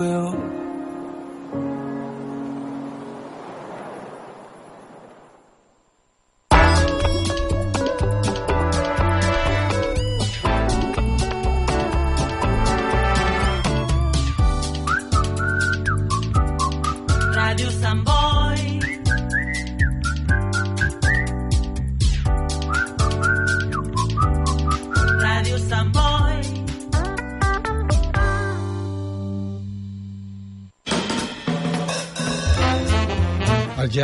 will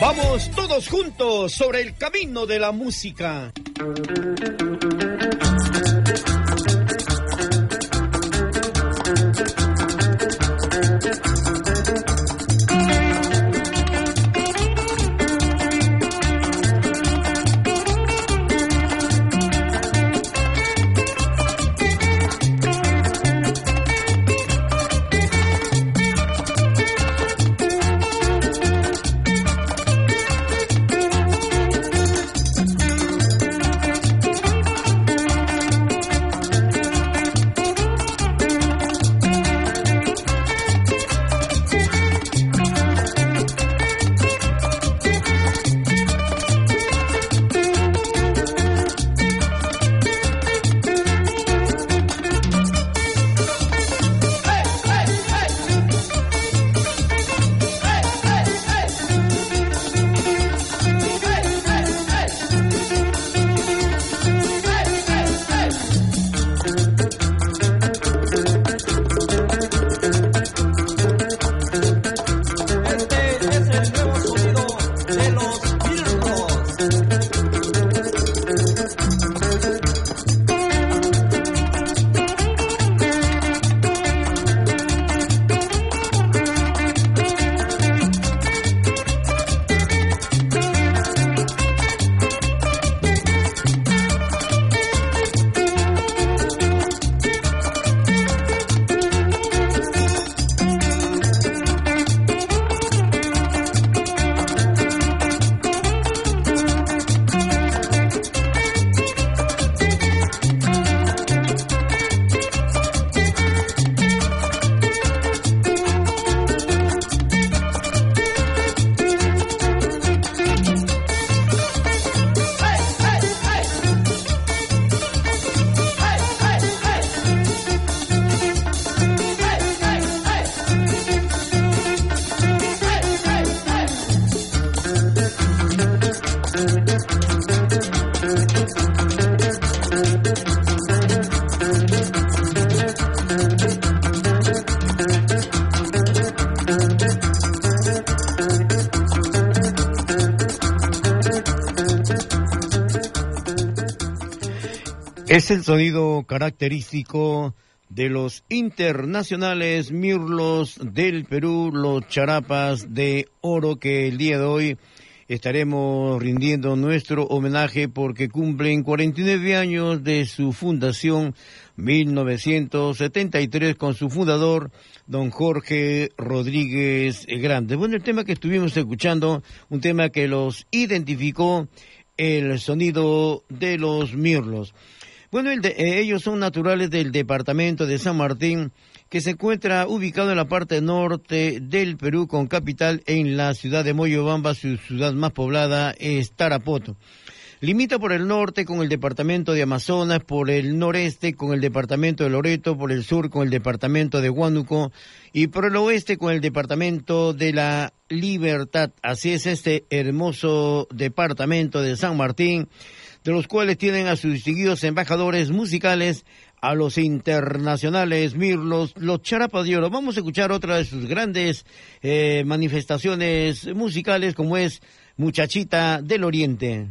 Vamos todos juntos sobre el camino de la música. Es el sonido característico de los internacionales Mirlos del Perú, los charapas de oro que el día de hoy estaremos rindiendo nuestro homenaje porque cumplen 49 años de su fundación 1973 con su fundador don Jorge Rodríguez Grande. Bueno, el tema que estuvimos escuchando, un tema que los identificó el sonido de los mirlos. Bueno, el de, eh, ellos son naturales del departamento de San Martín, que se encuentra ubicado en la parte norte del Perú, con capital en la ciudad de Moyobamba, su ciudad más poblada es Tarapoto. Limita por el norte con el departamento de Amazonas, por el noreste con el departamento de Loreto, por el sur con el departamento de Huánuco y por el oeste con el departamento de la Libertad. Así es este hermoso departamento de San Martín de los cuales tienen a sus distinguidos embajadores musicales, a los internacionales Mirlos, los Oro. Vamos a escuchar otra de sus grandes eh, manifestaciones musicales, como es Muchachita del Oriente.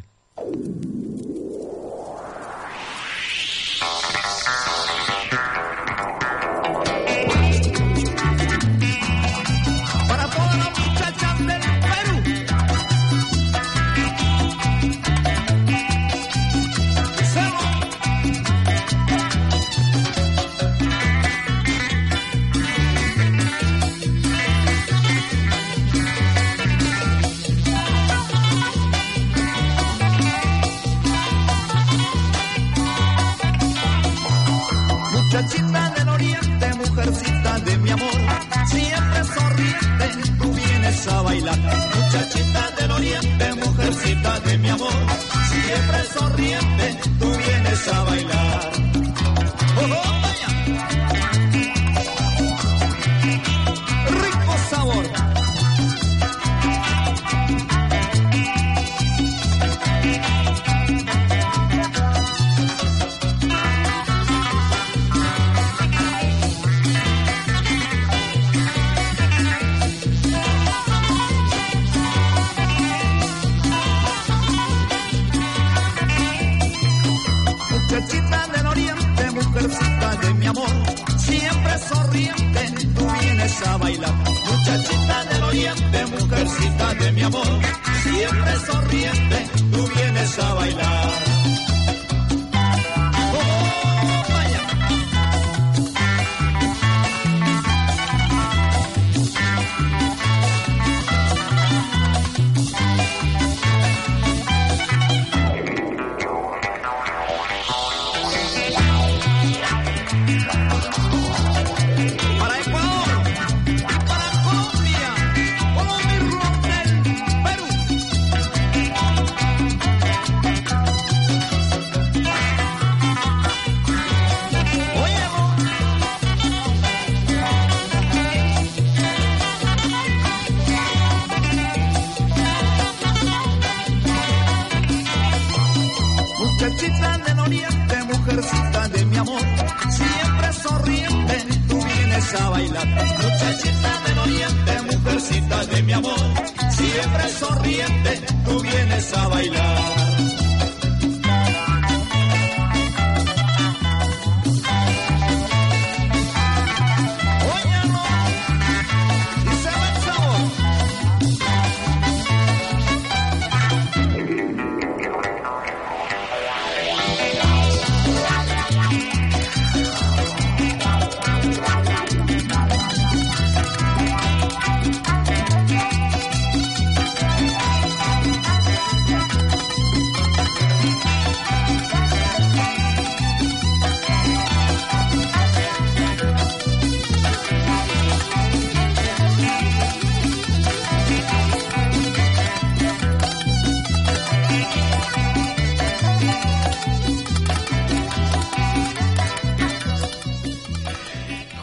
Siempre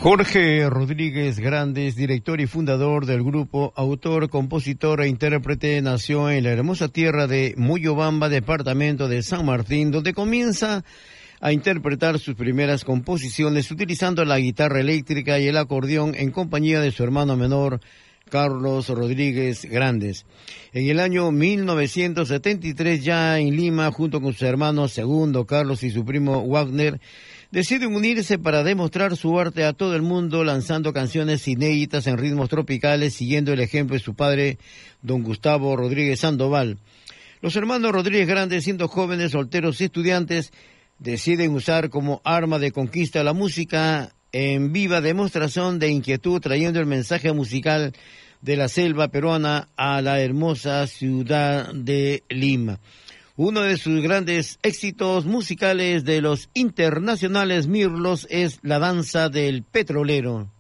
Jorge Rodríguez Grandes, director y fundador del grupo, autor, compositor e intérprete, nació en la hermosa tierra de Muyobamba, departamento de San Martín, donde comienza a interpretar sus primeras composiciones utilizando la guitarra eléctrica y el acordeón en compañía de su hermano menor, Carlos Rodríguez Grandes. En el año 1973, ya en Lima, junto con sus hermanos Segundo, Carlos y su primo Wagner, deciden unirse para demostrar su arte a todo el mundo, lanzando canciones inéditas en ritmos tropicales, siguiendo el ejemplo de su padre, don Gustavo Rodríguez Sandoval. Los hermanos Rodríguez Grandes, siendo jóvenes, solteros y estudiantes, deciden usar como arma de conquista la música en viva demostración de inquietud, trayendo el mensaje musical de la selva peruana a la hermosa ciudad de Lima. Uno de sus grandes éxitos musicales de los internacionales Mirlos es la danza del petrolero.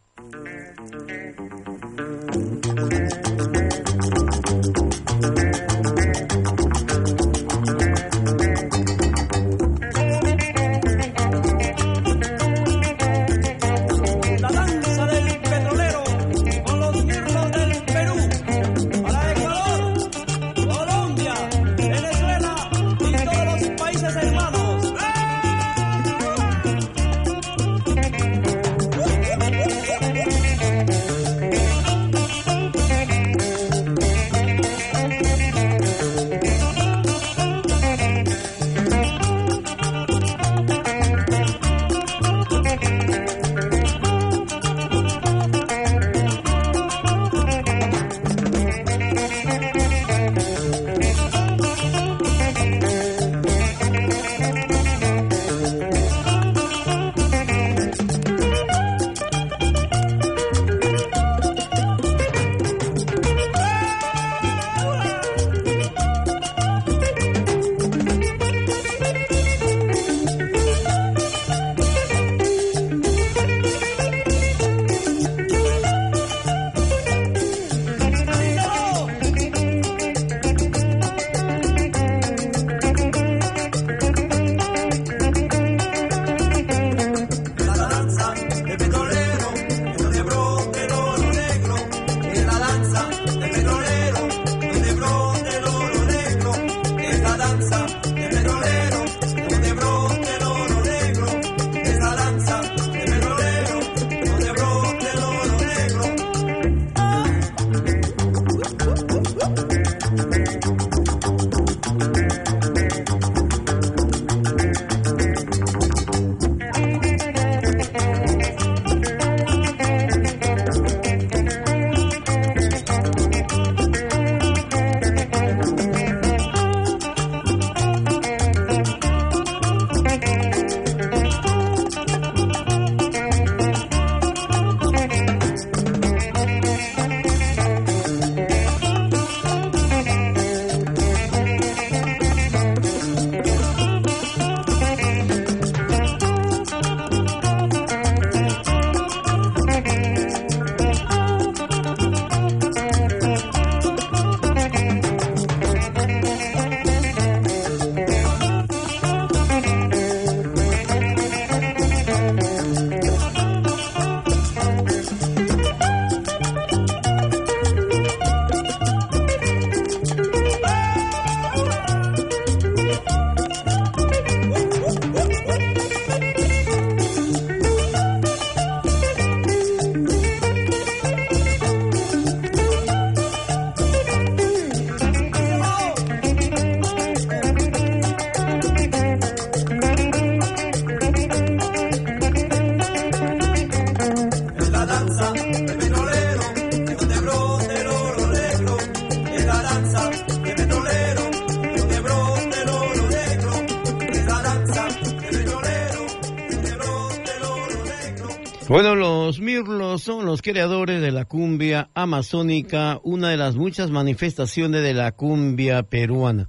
Son los creadores de la cumbia amazónica, una de las muchas manifestaciones de la cumbia peruana.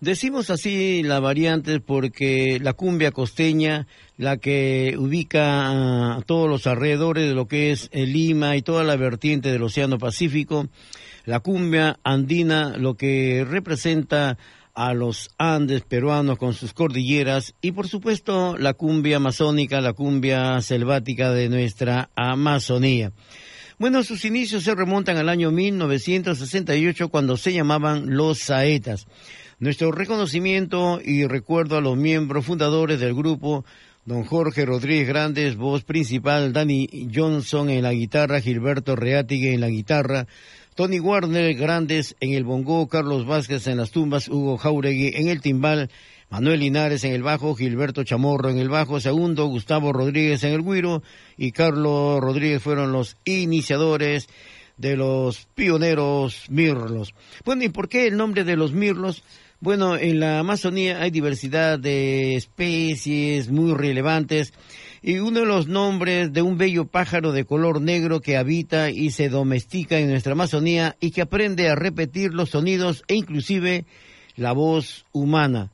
Decimos así la variante porque la cumbia costeña, la que ubica a todos los alrededores de lo que es Lima y toda la vertiente del Océano Pacífico, la cumbia andina, lo que representa a los Andes peruanos con sus cordilleras y por supuesto la cumbia amazónica, la cumbia selvática de nuestra Amazonía. Bueno, sus inicios se remontan al año 1968 cuando se llamaban los Saetas. Nuestro reconocimiento y recuerdo a los miembros fundadores del grupo don Jorge Rodríguez Grandes, voz principal, Danny Johnson en la guitarra, Gilberto Reátigue en la guitarra, Tony Warner Grandes en el bongo, Carlos Vázquez en las tumbas, Hugo Jauregui en el timbal, Manuel Linares en el bajo, Gilberto Chamorro en el bajo, segundo Gustavo Rodríguez en el guiro y Carlos Rodríguez fueron los iniciadores de los pioneros mirlos. Bueno, ¿y por qué el nombre de los mirlos? Bueno, en la Amazonía hay diversidad de especies muy relevantes y uno de los nombres de un bello pájaro de color negro que habita y se domestica en nuestra Amazonía y que aprende a repetir los sonidos e inclusive la voz humana,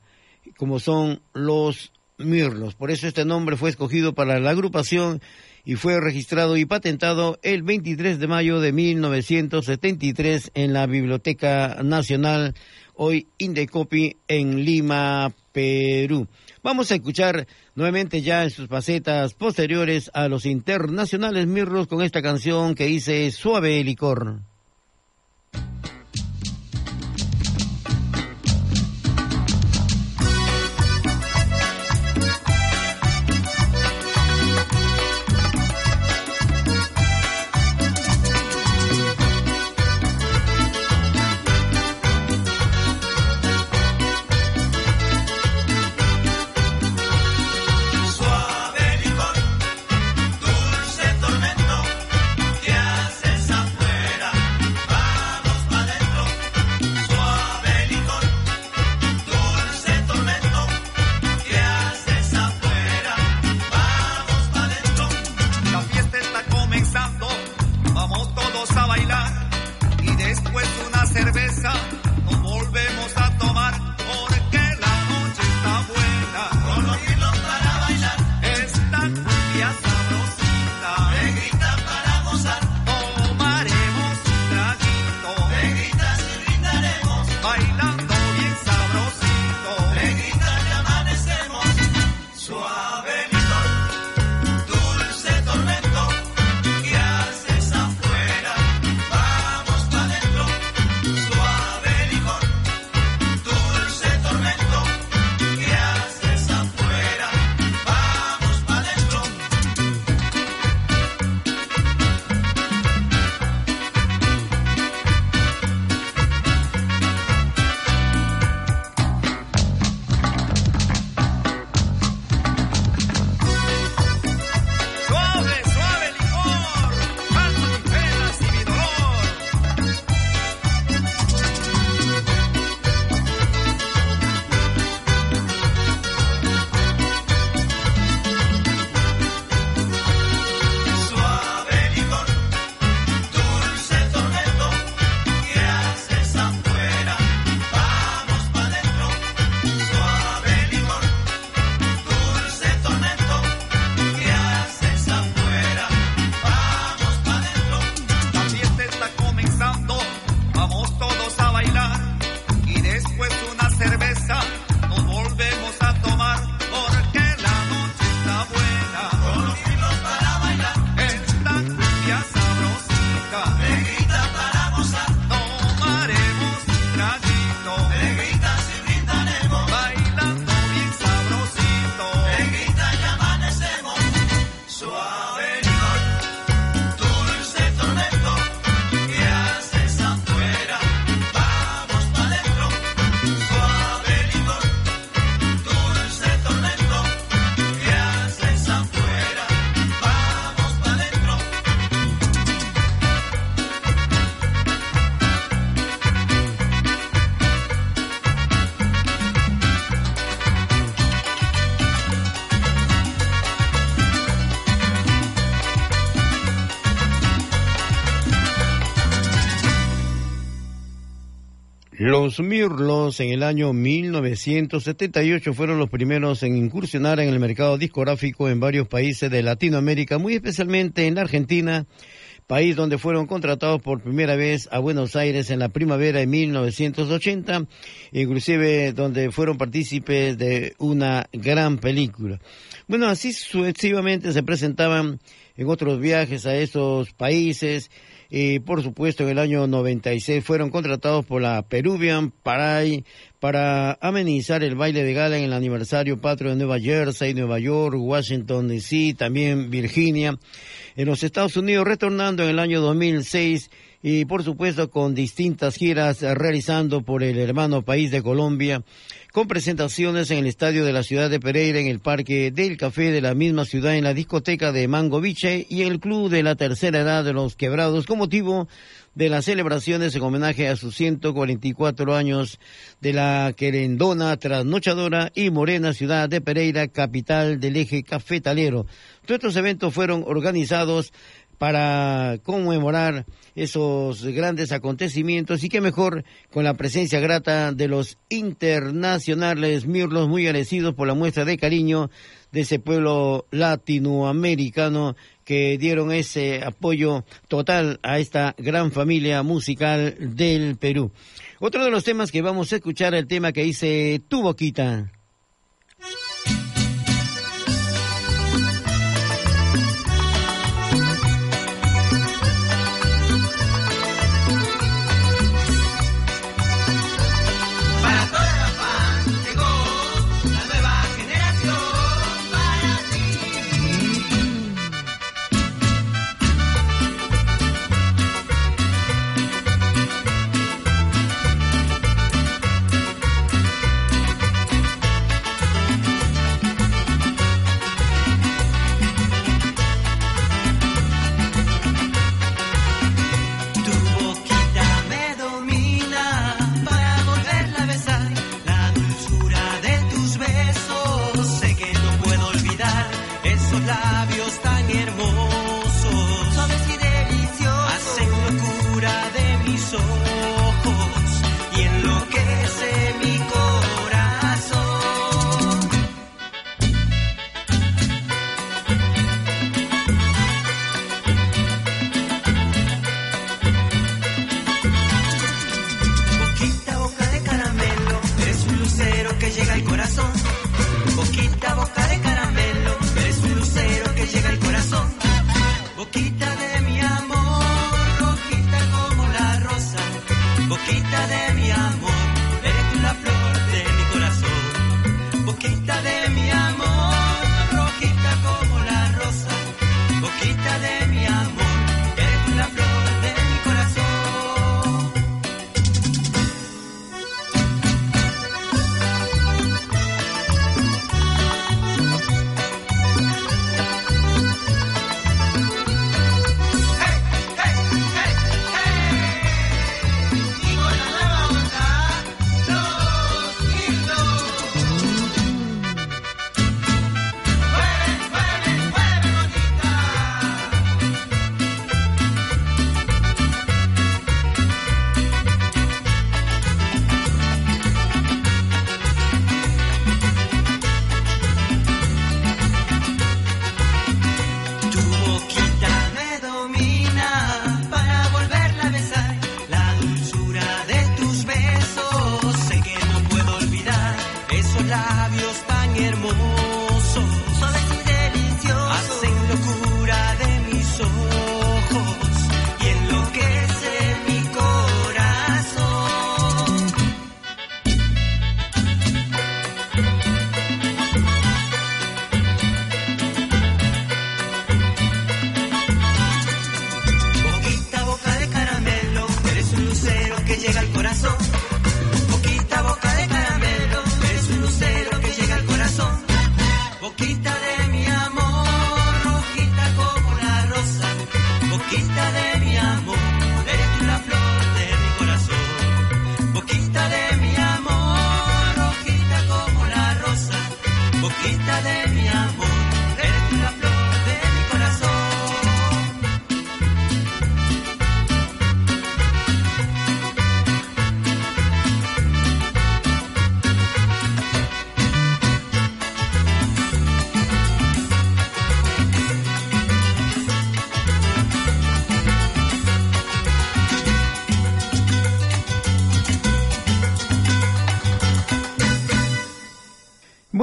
como son los mirlos. Por eso este nombre fue escogido para la agrupación y fue registrado y patentado el 23 de mayo de 1973 en la Biblioteca Nacional, hoy Indecopi, en Lima, Perú. Vamos a escuchar nuevamente ya en sus facetas posteriores a los internacionales Mirros con esta canción que dice Suave Licor. Los Mirlos en el año 1978 fueron los primeros en incursionar en el mercado discográfico en varios países de Latinoamérica, muy especialmente en la Argentina, país donde fueron contratados por primera vez a Buenos Aires en la primavera de 1980, inclusive donde fueron partícipes de una gran película. Bueno, así sucesivamente se presentaban en otros viajes a esos países y por supuesto en el año 96 fueron contratados por la Peruvian Paray para amenizar el baile de gala en el aniversario patrio de Nueva Jersey, Nueva York, Washington DC, también Virginia. En los Estados Unidos, retornando en el año 2006 y por supuesto con distintas giras realizando por el hermano país de Colombia, con presentaciones en el estadio de la ciudad de Pereira, en el Parque del Café de la misma ciudad, en la discoteca de Mango Biche y el Club de la Tercera Edad de los Quebrados, con motivo de las celebraciones en homenaje a sus 144 años de la querendona, trasnochadora y morena ciudad de Pereira, capital del eje cafetalero. Todos estos eventos fueron organizados para conmemorar esos grandes acontecimientos y qué mejor con la presencia grata de los internacionales mirlos muy agradecidos por la muestra de cariño de ese pueblo latinoamericano que dieron ese apoyo total a esta gran familia musical del Perú. Otro de los temas que vamos a escuchar, el tema que dice Tu Boquita.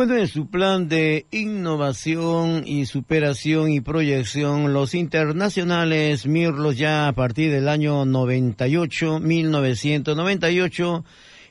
Bueno, en su plan de innovación y superación y proyección, los internacionales Mirlos ya a partir del año 98, 1998,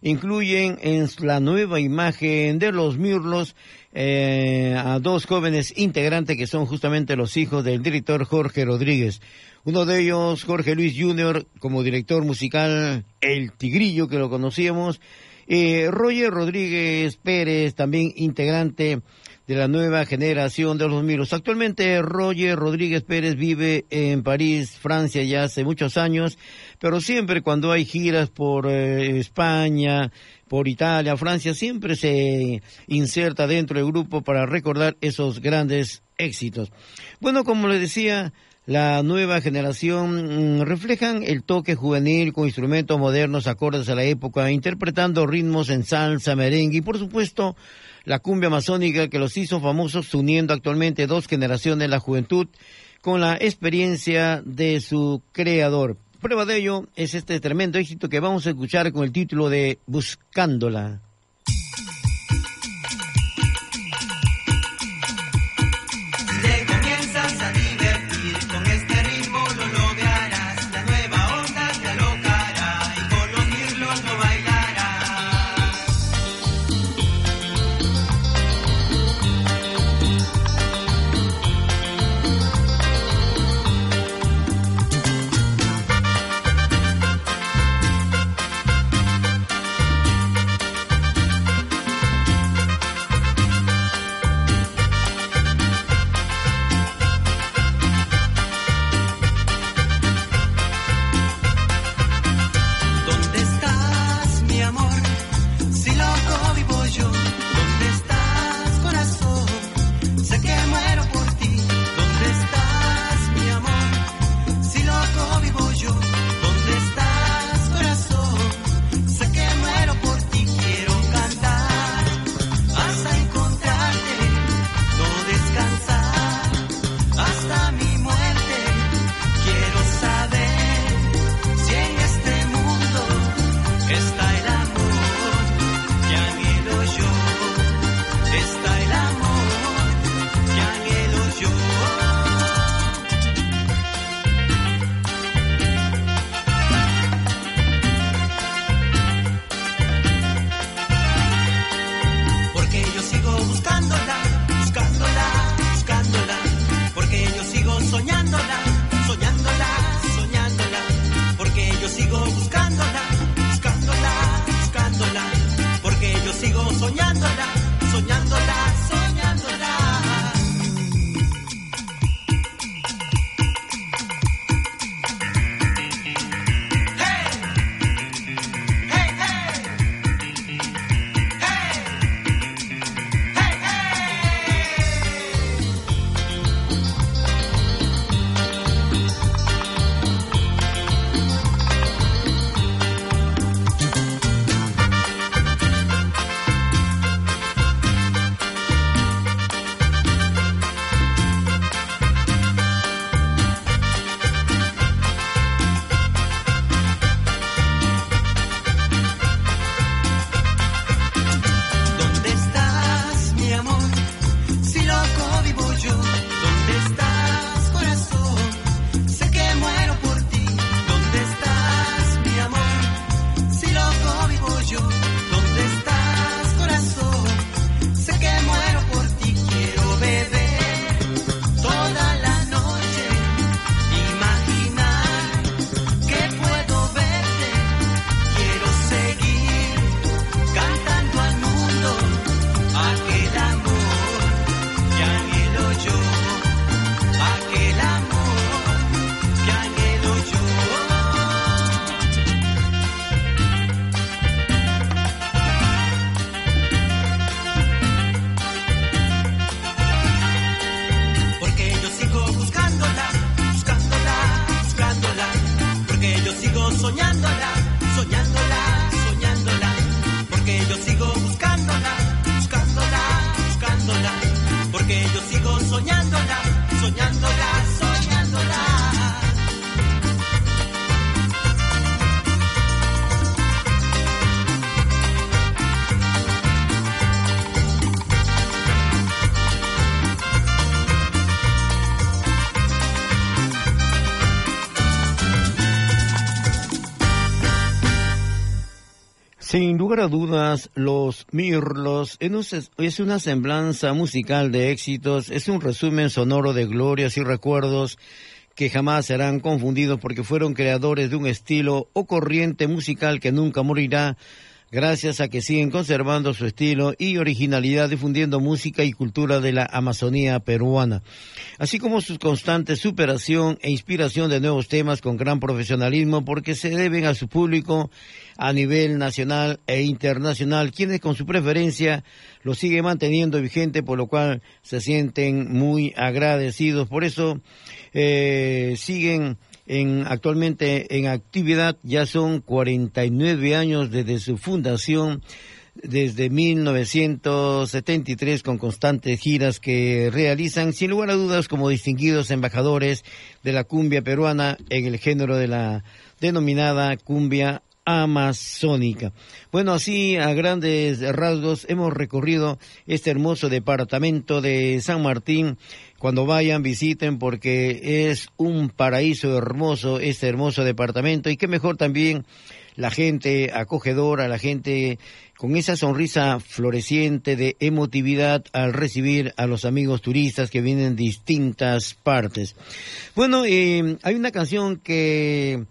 incluyen en la nueva imagen de los Mirlos eh, a dos jóvenes integrantes que son justamente los hijos del director Jorge Rodríguez. Uno de ellos, Jorge Luis Jr., como director musical, El Tigrillo, que lo conocíamos, eh, Roger Rodríguez Pérez, también integrante de la nueva generación de los Miros. Actualmente Roger Rodríguez Pérez vive en París, Francia ya hace muchos años, pero siempre cuando hay giras por eh, España, por Italia, Francia, siempre se inserta dentro del grupo para recordar esos grandes éxitos. Bueno, como le decía, la nueva generación mm, reflejan el toque juvenil con instrumentos modernos acordes a la época, interpretando ritmos en salsa, merengue y por supuesto la cumbia amazónica que los hizo famosos uniendo actualmente dos generaciones de la juventud con la experiencia de su creador. Prueba de ello es este tremendo éxito que vamos a escuchar con el título de Buscándola. Sin lugar a dudas, Los Mirlos es una semblanza musical de éxitos, es un resumen sonoro de glorias y recuerdos que jamás serán confundidos porque fueron creadores de un estilo o corriente musical que nunca morirá, gracias a que siguen conservando su estilo y originalidad difundiendo música y cultura de la Amazonía peruana, así como su constante superación e inspiración de nuevos temas con gran profesionalismo porque se deben a su público a nivel nacional e internacional, quienes con su preferencia lo siguen manteniendo vigente, por lo cual se sienten muy agradecidos. Por eso eh, siguen en, actualmente en actividad, ya son 49 años desde su fundación, desde 1973 con constantes giras que realizan sin lugar a dudas como distinguidos embajadores de la cumbia peruana en el género de la denominada cumbia amazónica. Bueno, así a grandes rasgos hemos recorrido este hermoso departamento de San Martín. Cuando vayan, visiten porque es un paraíso hermoso este hermoso departamento y qué mejor también la gente acogedora, la gente con esa sonrisa floreciente de emotividad al recibir a los amigos turistas que vienen de distintas partes. Bueno, eh, hay una canción que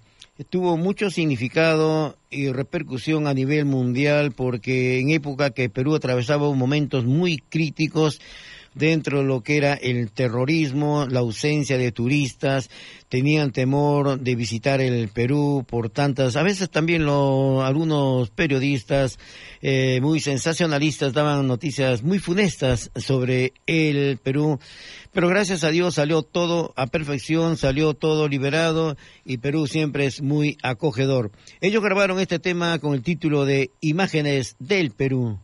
tuvo mucho significado y repercusión a nivel mundial porque en época que Perú atravesaba momentos muy críticos dentro de lo que era el terrorismo, la ausencia de turistas, tenían temor de visitar el Perú por tantas, a veces también lo, algunos periodistas eh, muy sensacionalistas daban noticias muy funestas sobre el Perú, pero gracias a Dios salió todo a perfección, salió todo liberado y Perú siempre es muy acogedor. Ellos grabaron este tema con el título de Imágenes del Perú.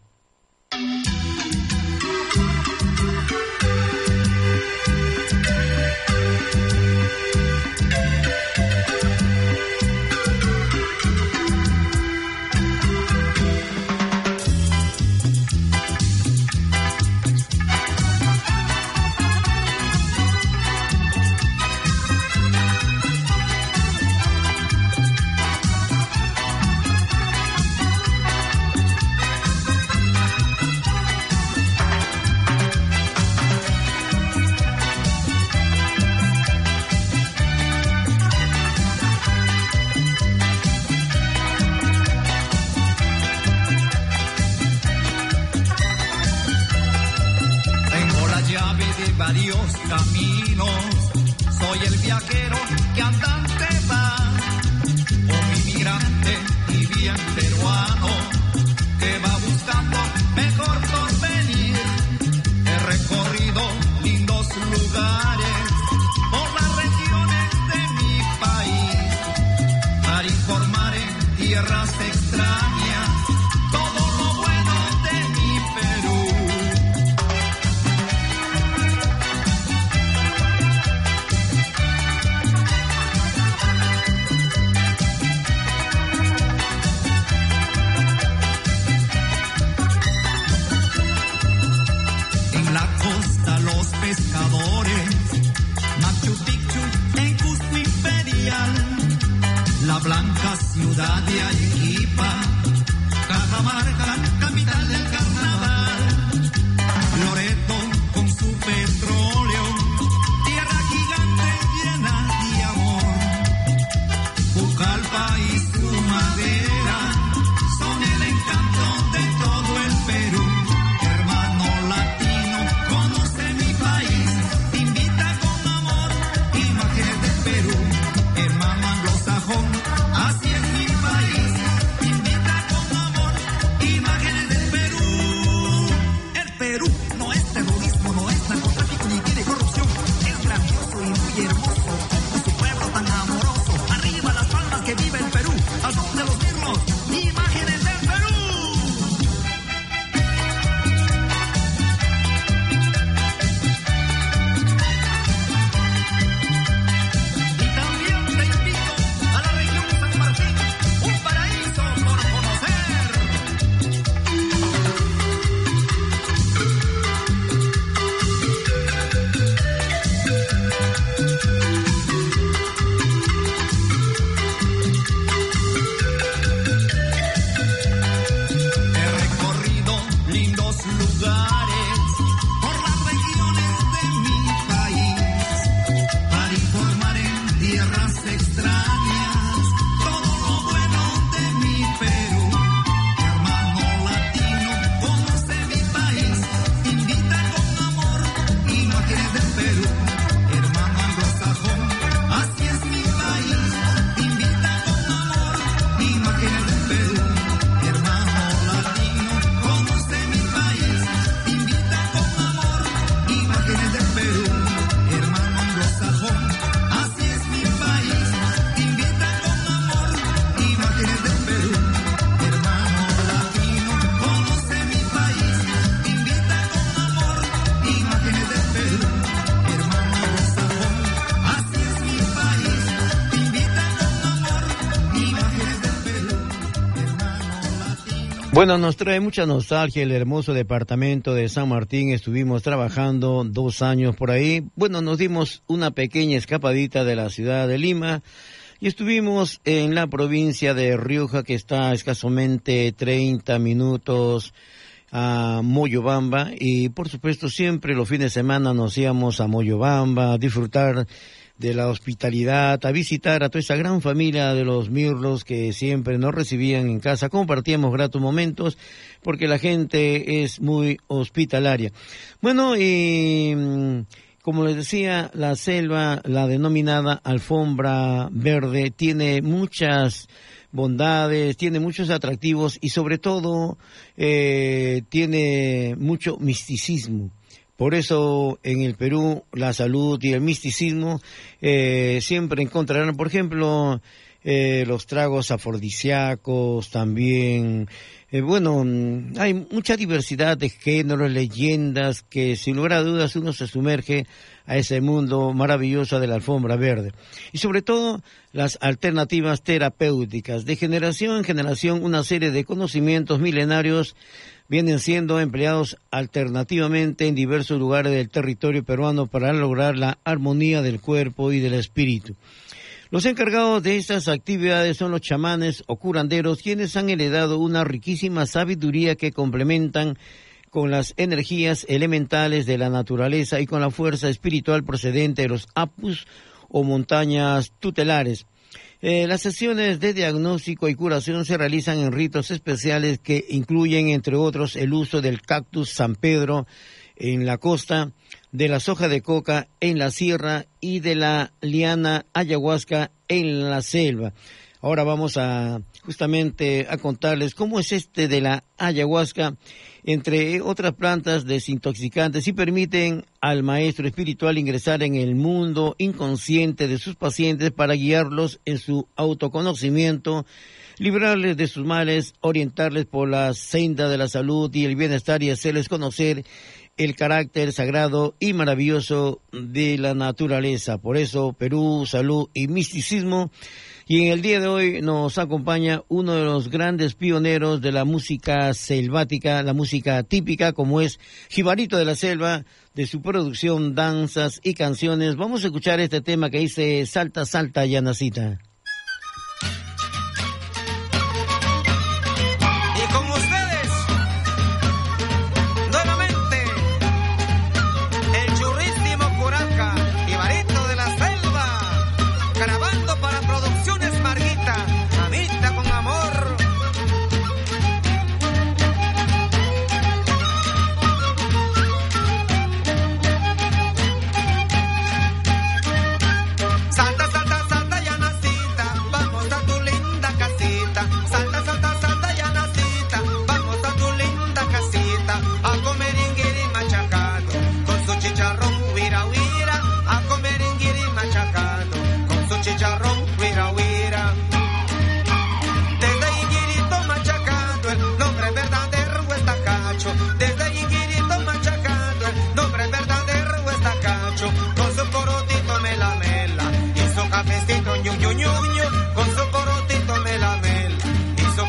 Bueno, nos trae mucha nostalgia el hermoso departamento de San Martín. Estuvimos trabajando dos años por ahí. Bueno, nos dimos una pequeña escapadita de la ciudad de Lima y estuvimos en la provincia de Rioja, que está escasamente 30 minutos a Moyobamba. Y por supuesto, siempre los fines de semana nos íbamos a Moyobamba a disfrutar de la hospitalidad, a visitar a toda esa gran familia de los Mirlos que siempre nos recibían en casa. Compartíamos gratos momentos porque la gente es muy hospitalaria. Bueno, y mm, como les decía, la selva, la denominada alfombra verde, tiene muchas bondades, tiene muchos atractivos y sobre todo eh, tiene mucho misticismo. Por eso en el Perú la salud y el misticismo eh, siempre encontrarán, por ejemplo, eh, los tragos afrodisíacos, también, eh, bueno, mm, hay mucha diversidad de géneros, leyendas, que sin lugar a dudas uno se sumerge a ese mundo maravilloso de la alfombra verde. Y sobre todo las alternativas terapéuticas. De generación en generación una serie de conocimientos milenarios vienen siendo empleados alternativamente en diversos lugares del territorio peruano para lograr la armonía del cuerpo y del espíritu. Los encargados de estas actividades son los chamanes o curanderos, quienes han heredado una riquísima sabiduría que complementan con las energías elementales de la naturaleza y con la fuerza espiritual procedente de los apus o montañas tutelares. Eh, las sesiones de diagnóstico y curación se realizan en ritos especiales que incluyen, entre otros, el uso del cactus San Pedro en la costa, de la soja de coca en la sierra y de la liana ayahuasca en la selva. Ahora vamos a justamente a contarles cómo es este de la ayahuasca entre otras plantas desintoxicantes y permiten al maestro espiritual ingresar en el mundo inconsciente de sus pacientes para guiarlos en su autoconocimiento, librarles de sus males, orientarles por la senda de la salud y el bienestar y hacerles conocer el carácter sagrado y maravilloso de la naturaleza. Por eso Perú, salud y misticismo y en el día de hoy nos acompaña uno de los grandes pioneros de la música selvática, la música típica, como es Jibarito de la Selva, de su producción Danzas y Canciones. Vamos a escuchar este tema que dice Salta, Salta, Yanacita.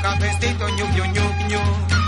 travestito ñuk ñuk ñuk ñuk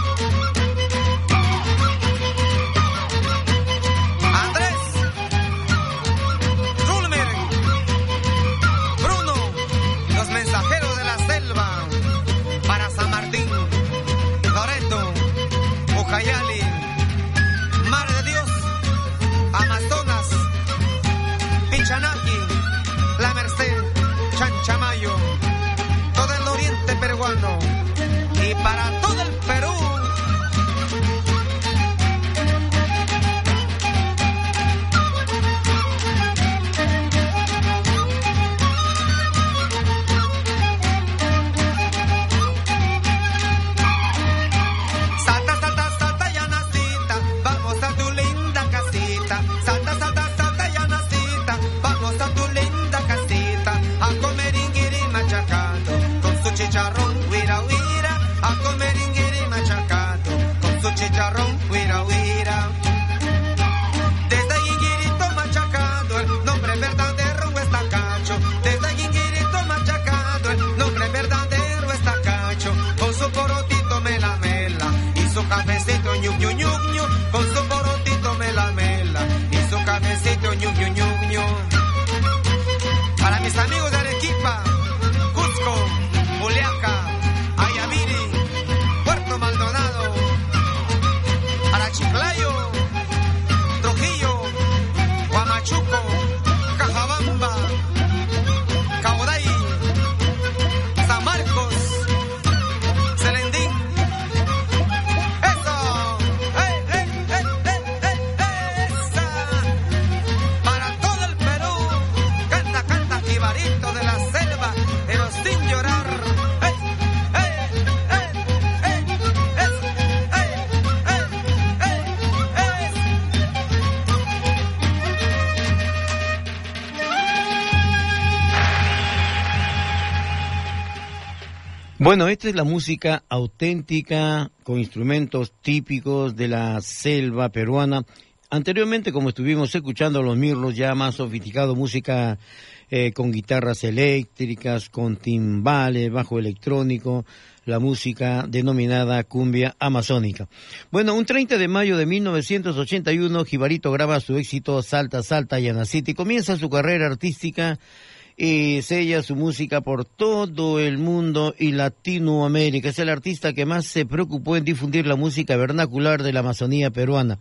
Bueno, esta es la música auténtica con instrumentos típicos de la selva peruana. Anteriormente, como estuvimos escuchando los mirlos, ya más sofisticado, música eh, con guitarras eléctricas, con timbales, bajo electrónico, la música denominada cumbia amazónica. Bueno, un 30 de mayo de 1981, Jibarito graba su éxito Salta, Salta, Yanaciti. Comienza su carrera artística y sella su música por todo el mundo y Latinoamérica. Es el artista que más se preocupó en difundir la música vernacular de la Amazonía peruana.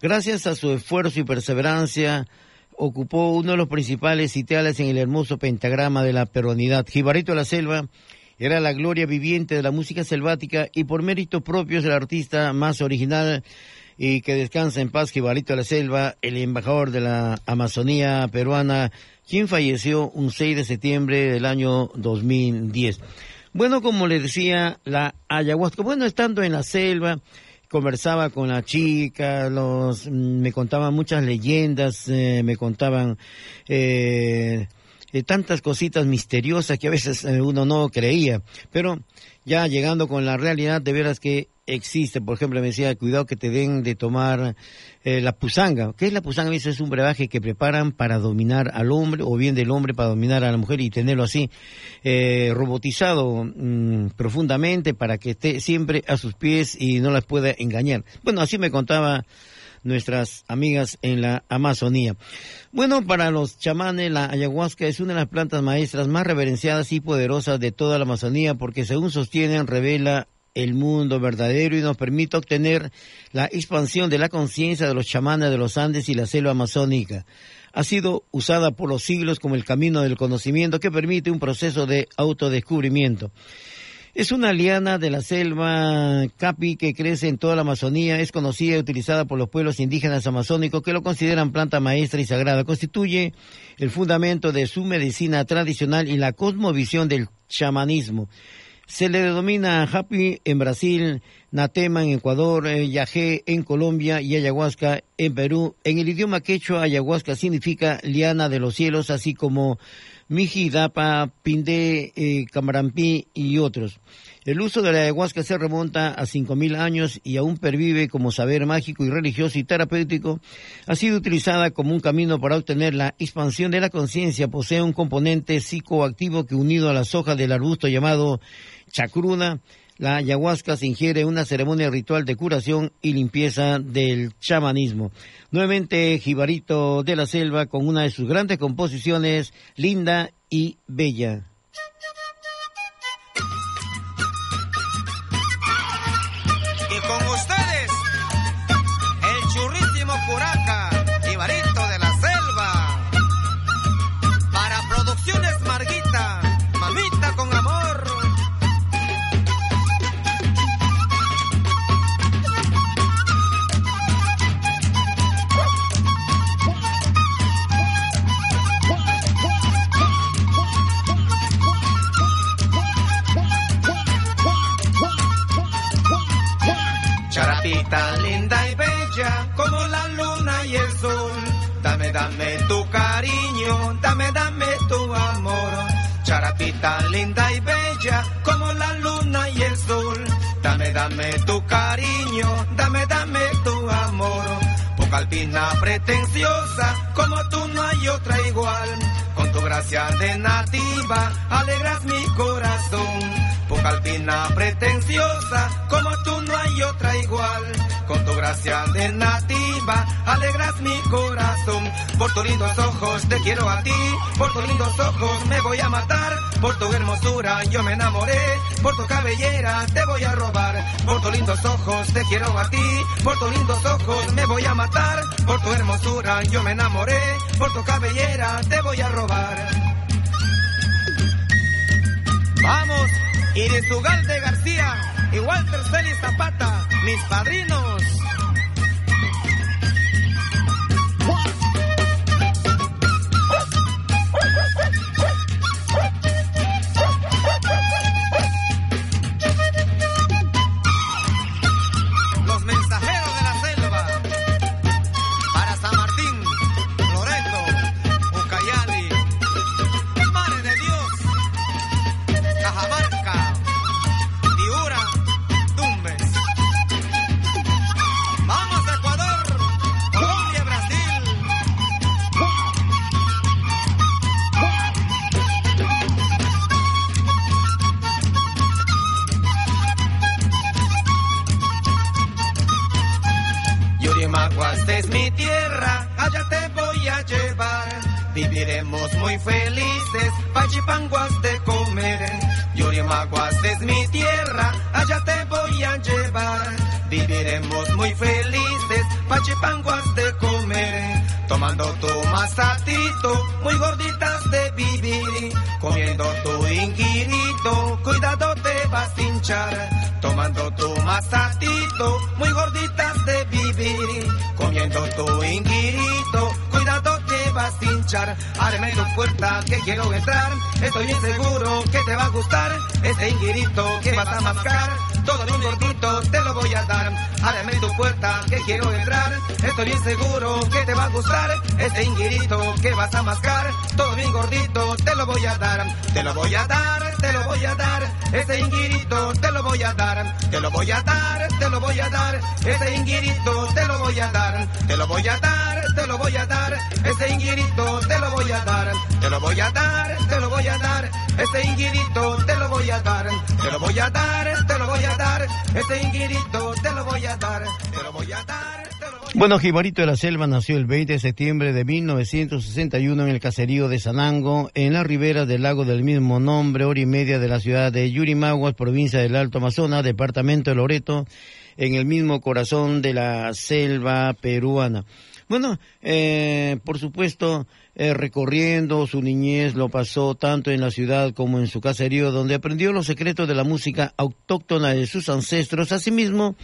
Gracias a su esfuerzo y perseverancia, ocupó uno de los principales sitiales en el hermoso pentagrama de la peruanidad. Jibarito de la Selva era la gloria viviente de la música selvática y por méritos propios el artista más original y que descansa en paz Jibarito de la Selva, el embajador de la Amazonía peruana, quien falleció un 6 de septiembre del año 2010. Bueno, como le decía, la ayahuasca, bueno, estando en la selva, conversaba con la chica, los, mm, me contaban muchas leyendas, eh, me contaban eh, eh, tantas cositas misteriosas que a veces eh, uno no creía, pero ya llegando con la realidad de veras que existe. Por ejemplo, me decía, cuidado que te den de tomar eh, la pusanga. ¿Qué es la pusanga? Es un brebaje que preparan para dominar al hombre o bien del hombre para dominar a la mujer y tenerlo así eh, robotizado mm, profundamente para que esté siempre a sus pies y no las pueda engañar. Bueno, así me contaba nuestras amigas en la Amazonía. Bueno, para los chamanes, la ayahuasca es una de las plantas maestras más reverenciadas y poderosas de toda la Amazonía porque según sostienen revela el mundo verdadero y nos permite obtener la expansión de la conciencia de los chamanes de los Andes y la selva amazónica. Ha sido usada por los siglos como el camino del conocimiento que permite un proceso de autodescubrimiento. Es una liana de la selva capi que crece en toda la Amazonía, es conocida y utilizada por los pueblos indígenas amazónicos que lo consideran planta maestra y sagrada. Constituye el fundamento de su medicina tradicional y la cosmovisión del chamanismo. Se le denomina Happy en Brasil, Natema en Ecuador, eh, Yajé en Colombia y Ayahuasca en Perú. En el idioma quechua, Ayahuasca significa liana de los cielos, así como Miji, Dapa, Pindé, eh, Camarampi y otros. El uso de la ayahuasca se remonta a 5.000 años y aún pervive como saber mágico y religioso y terapéutico. Ha sido utilizada como un camino para obtener la expansión de la conciencia. Posee un componente psicoactivo que unido a las hojas del arbusto llamado chacruna, la ayahuasca se ingiere una ceremonia ritual de curación y limpieza del chamanismo. Nuevamente, Jibarito de la Selva con una de sus grandes composiciones, Linda y Bella. Charapita linda y bella como la luna y el sol. Dame, dame tu cariño, dame, dame tu amor. Charapita linda y bella como la luna y el sol. Dame, dame tu cariño, dame, dame tu amor. Poca alpina pretenciosa, como tú no hay otra igual. Con tu gracia de nativa, alegras mi corazón. Poca alpina pretenciosa, como tú no hay otra igual. Con tu gracia de nativa, alegras mi corazón. Por tus lindos ojos te quiero a ti, por tus lindos ojos me voy a matar. Por tu hermosura yo me enamoré, por tu cabellera te voy a robar. Por tus lindos ojos te quiero a ti, por tus lindos ojos me voy a matar. Por tu hermosura yo me enamoré, por tu cabellera te voy a robar. Vamos, Irizugalde García y Walter Celis Zapata, mis padrinos. Yurimaguas es mi tierra, allá te voy a llevar. Viviremos muy felices, pachipanguas de comer. Yurimaguas es mi tierra, allá te voy a llevar. Viviremos muy felices, pachipanguas de comer. Tomando tu masatito, muy gorditas de vivir. Comiendo tu inquirito, cuidado te vas a hinchar. Tomando tu masatito, muy gorditas de vivir. Comiendo tu inquirito, cuidado vas a hinchar. Ábreme tu puerta que quiero entrar. Estoy seguro que te va a gustar. Ese inquirito que vas a mascar. Todo bien gordito te lo voy a dar. Ábreme tu puerta que quiero entrar. Estoy bien seguro que te va a gustar. Ese inquirito que vas a mascar. Todo bien gordito te lo voy a dar. Te lo voy a dar, te lo voy a dar. Ese inquirito te lo voy a dar. Te lo voy a dar, te lo voy a dar. Ese inquirito te lo voy a dar. Te lo voy a dar, te lo voy a dar. Ese inquirito te lo voy a dar. Te lo voy a dar, te lo voy a dar. Ese inquirito te lo voy a dar. Te lo voy a dar, te lo voy a dar. Ese inquirito te lo voy a dar. Te lo voy a dar. Bueno, Jibarito de la Selva nació el 20 de septiembre de 1961 en el caserío de Sanango, en la ribera del lago del mismo nombre, hora y media de la ciudad de Yurimaguas, provincia del Alto Amazonas, departamento de Loreto, en el mismo corazón de la selva peruana. Bueno, eh, por supuesto, eh, recorriendo su niñez lo pasó tanto en la ciudad como en su caserío, donde aprendió los secretos de la música autóctona de sus ancestros. Asimismo,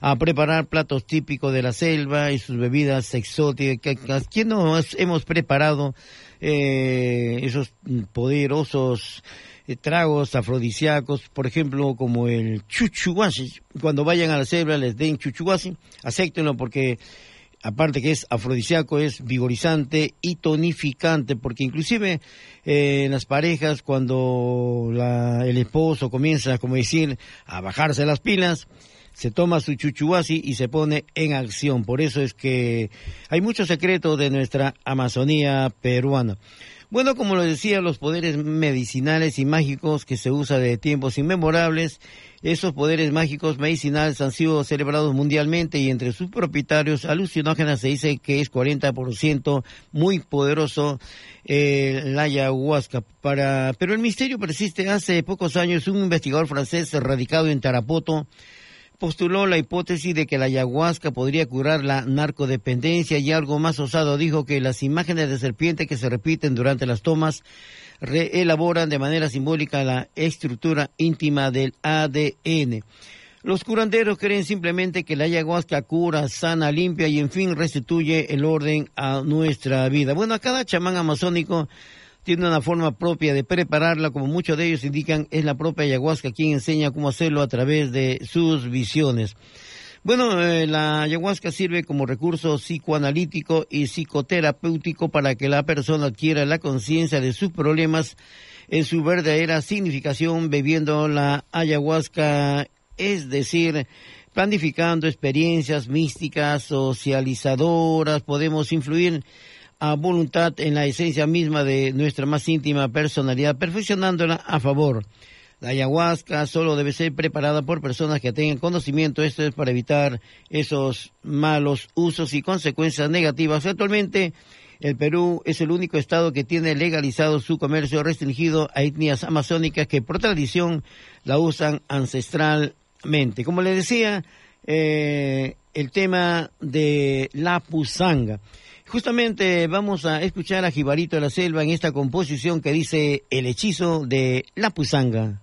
a preparar platos típicos de la selva y sus bebidas exóticas. ¿Quién no has- hemos preparado eh, esos poderosos eh, tragos afrodisíacos, por ejemplo, como el chuchuguasi? Cuando vayan a la selva les den chuchuguasi, acéptenlo porque aparte que es afrodisíaco, es vigorizante y tonificante, porque inclusive eh, en las parejas, cuando la- el esposo comienza, como decir, a bajarse las pilas, se toma su chuchuasi y se pone en acción. Por eso es que hay muchos secretos de nuestra Amazonía peruana. Bueno, como lo decía, los poderes medicinales y mágicos que se usa de tiempos inmemorables, esos poderes mágicos medicinales han sido celebrados mundialmente y entre sus propietarios alucinógenas se dice que es 40% muy poderoso eh, la ayahuasca. Para, pero el misterio persiste. Hace pocos años un investigador francés radicado en Tarapoto postuló la hipótesis de que la ayahuasca podría curar la narcodependencia y algo más osado dijo que las imágenes de serpiente que se repiten durante las tomas reelaboran de manera simbólica la estructura íntima del ADN. Los curanderos creen simplemente que la ayahuasca cura, sana, limpia y en fin restituye el orden a nuestra vida. Bueno, cada chamán amazónico tiene una forma propia de prepararla, como muchos de ellos indican, es la propia ayahuasca quien enseña cómo hacerlo a través de sus visiones. Bueno, eh, la ayahuasca sirve como recurso psicoanalítico y psicoterapéutico para que la persona adquiera la conciencia de sus problemas en su verdadera significación bebiendo la ayahuasca, es decir, planificando experiencias místicas, socializadoras, podemos influir a voluntad en la esencia misma de nuestra más íntima personalidad, perfeccionándola a favor. La ayahuasca solo debe ser preparada por personas que tengan conocimiento. Esto es para evitar esos malos usos y consecuencias negativas. Actualmente, el Perú es el único estado que tiene legalizado su comercio restringido a etnias amazónicas que por tradición la usan ancestralmente. Como le decía, eh, el tema de la pusanga. Justamente vamos a escuchar a Jibarito de la Selva en esta composición que dice El hechizo de la pusanga.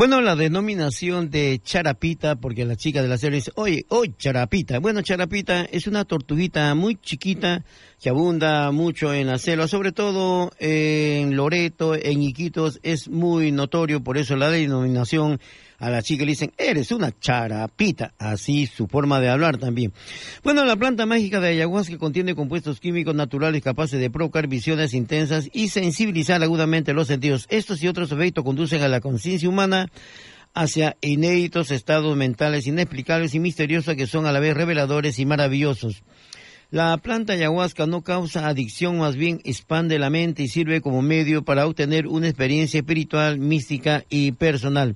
Bueno, la denominación de charapita, porque la chica de la serie dice, oye, oye, charapita. Bueno, charapita es una tortuguita muy chiquita que abunda mucho en la selva, sobre todo en Loreto, en Iquitos, es muy notorio, por eso la denominación a la chica le dicen, eres una charapita, así su forma de hablar también. Bueno, la planta mágica de ayahuasca contiene compuestos químicos naturales capaces de provocar visiones intensas y sensibilizar agudamente los sentidos. Estos y otros efectos conducen a la conciencia humana hacia inéditos estados mentales inexplicables y misteriosos que son a la vez reveladores y maravillosos. La planta ayahuasca no causa adicción, más bien expande la mente y sirve como medio para obtener una experiencia espiritual, mística y personal.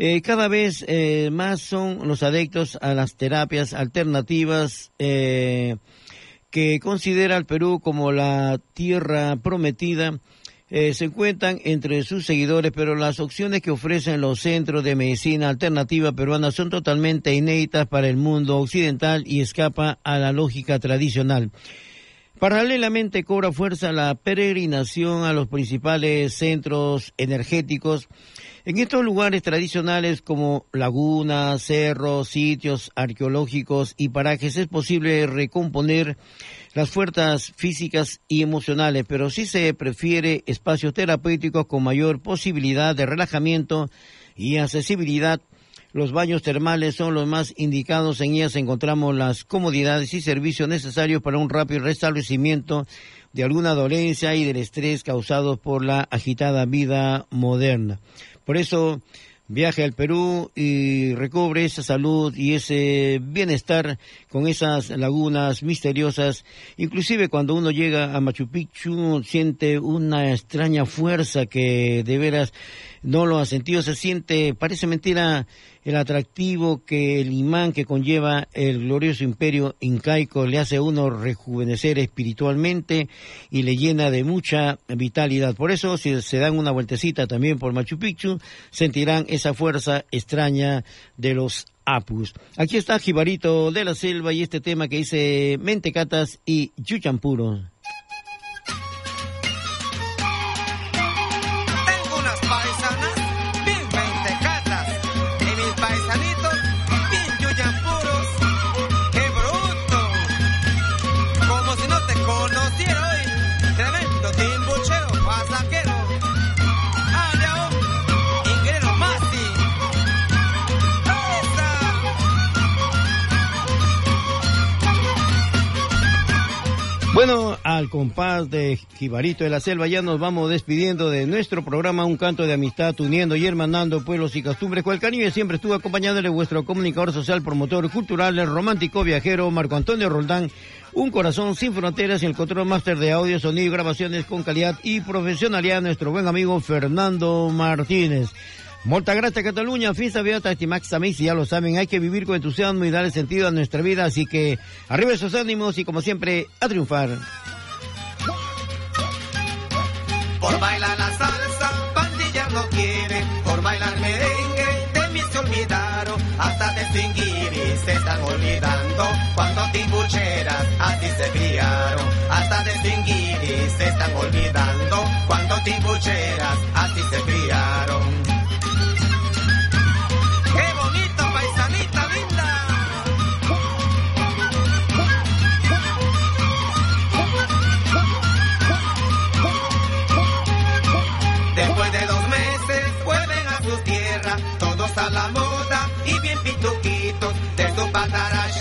Eh, cada vez eh, más son los adeptos a las terapias alternativas eh, que considera el Perú como la tierra prometida. se encuentran entre sus seguidores, pero las opciones que ofrecen los centros de medicina alternativa peruana son totalmente inéditas para el mundo occidental y escapa a la lógica tradicional. Paralelamente cobra fuerza la peregrinación a los principales centros energéticos en estos lugares tradicionales como lagunas, cerros, sitios arqueológicos y parajes es posible recomponer las fuerzas físicas y emocionales, pero sí se prefiere espacios terapéuticos con mayor posibilidad de relajamiento y accesibilidad. Los baños termales son los más indicados. En ellas encontramos las comodidades y servicios necesarios para un rápido restablecimiento de alguna dolencia y del estrés causados por la agitada vida moderna. Por eso viaje al Perú y recobre esa salud y ese bienestar con esas lagunas misteriosas. Inclusive cuando uno llega a Machu Picchu siente una extraña fuerza que de veras no lo ha sentido, se siente, parece mentira, el atractivo que el imán que conlleva el glorioso imperio incaico le hace a uno rejuvenecer espiritualmente y le llena de mucha vitalidad. Por eso, si se dan una vueltecita también por Machu Picchu, sentirán esa fuerza extraña de los Apus. Aquí está Jibarito de la Selva y este tema que dice Mentecatas y Yuchampuro. Bueno, al compás de Jibarito de la Selva ya nos vamos despidiendo de nuestro programa Un Canto de Amistad, uniendo y hermanando pueblos y costumbres. Cual cariño siempre estuvo acompañándole vuestro comunicador social, promotor cultural, romántico viajero Marco Antonio Roldán. Un corazón sin fronteras y el control máster de audio, sonido y grabaciones con calidad y profesionalidad, nuestro buen amigo Fernando Martínez. Molta gracias Cataluña, fiesta beata estimax si ya lo saben, hay que vivir con entusiasmo y darle sentido a nuestra vida, así que arriba esos ánimos y como siempre, a triunfar. Por bailar la salsa, pandilla no quiere, por bailar merengue, de mí se olvidaron, hasta de y se están olvidando, cuando timbucheras así se criaron, hasta de y se están olvidando, cuando timbucheras así se criaron. De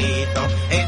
ratito.